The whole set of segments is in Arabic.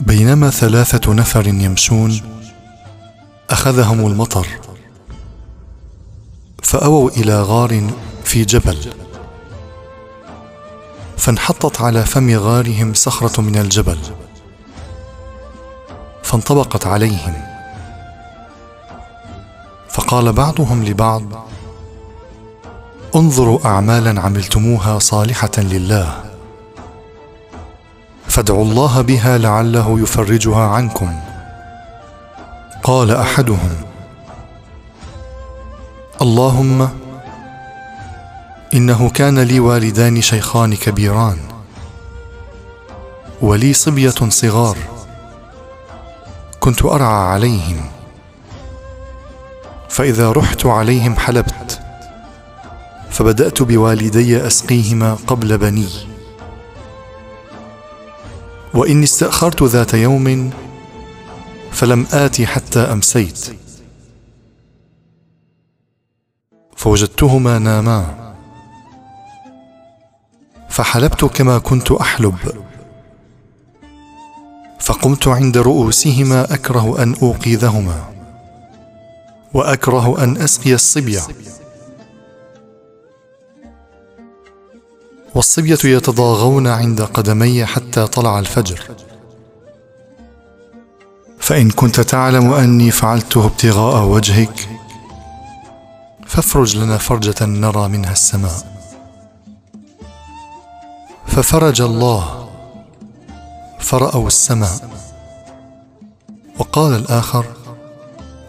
بينما ثلاثة نفر يمشون أخذهم المطر فأووا إلى غار في جبل فانحطت على فم غارهم صخرة من الجبل فانطبقت عليهم. فقال بعضهم لبعض انظروا اعمالا عملتموها صالحة لله. فادعوا الله بها لعله يفرجها عنكم. قال أحدهم اللهم إنه كان لي والدان شيخان كبيران ولي صبية صغار كنت أرعى عليهم فإذا رحت عليهم حلبت فبدأت بوالدي أسقيهما قبل بني وإني استأخرت ذات يوم فلم ات حتى أمسيت. فوجدتهما ناما. فحلبت كما كنت أحلب. فقمت عند رؤوسهما أكره أن اوقظهما وأكره أن أسقي الصبية. والصبيه يتضاغون عند قدمي حتى طلع الفجر. فإن كنت تعلم أني فعلته ابتغاء وجهك فافرج لنا فرجة نرى منها السماء. ففرج الله فرأوا السماء. وقال الآخر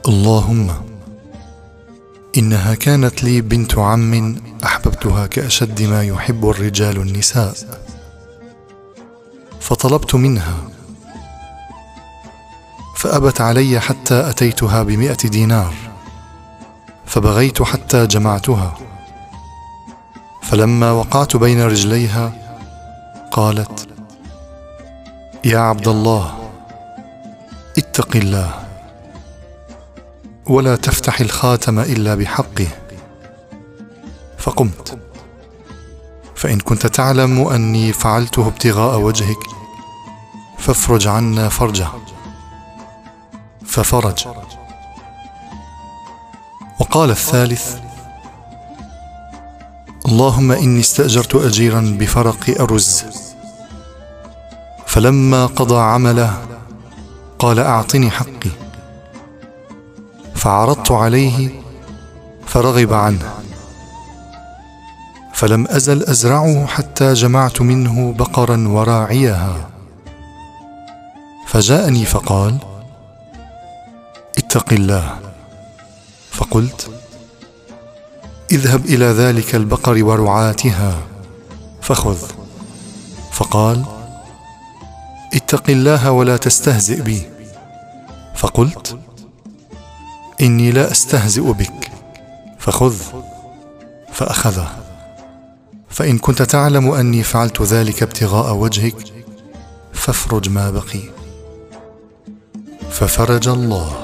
اللهم إنها كانت لي بنت عم احببتها كأشد ما يحب الرجال النساء. فطلبت منها. فأبت علي حتى أتيتها بمائه دينار. فبغيت حتى جمعتها. فلما وقعت بين رجليها قالت يا عبد الله اتق الله ولا تفتح الخاتم إلا بحقه. فقمت. فإن كنت تعلم أني فعلته ابتغاء وجهك فافرج عنا فرجه. ففرج. وقال الثالث اللهم إني استأجرت اجيرا بفرق أرز. فلما قضى عمله قال أعطني حقي. فعرضت عليه فرغب عنه. فلم أزل أزرعه حتى جمعت منه بقرا وراعيها. فجاءني فقال اتق الله. فقلت اذهب إلى ذلك البقر ورعاتها فخذ. فقال اتق الله ولا تستهزئ بي. فقلت إني لا أستهزئ بك. فخذ. فأخذه. فإن كنت تعلم أني فعلت ذلك ابتغاء وجهك فافرج ما بقي. ففرج الله.